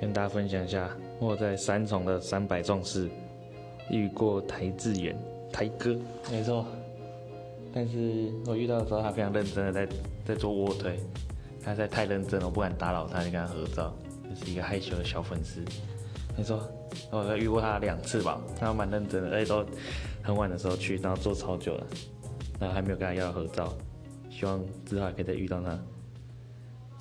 跟大家分享一下，我在三重的三百壮士遇过台志远台哥，没错。但是我遇到的时候，他非常认真的在在做卧推，他在太认真了，我不敢打扰他，就跟他合照，就是一个害羞的小粉丝。没错，我遇过他两次吧，他蛮认真的，而且都很晚的时候去，然后坐超久了，然后还没有跟他要合照，希望之后还可以再遇到他。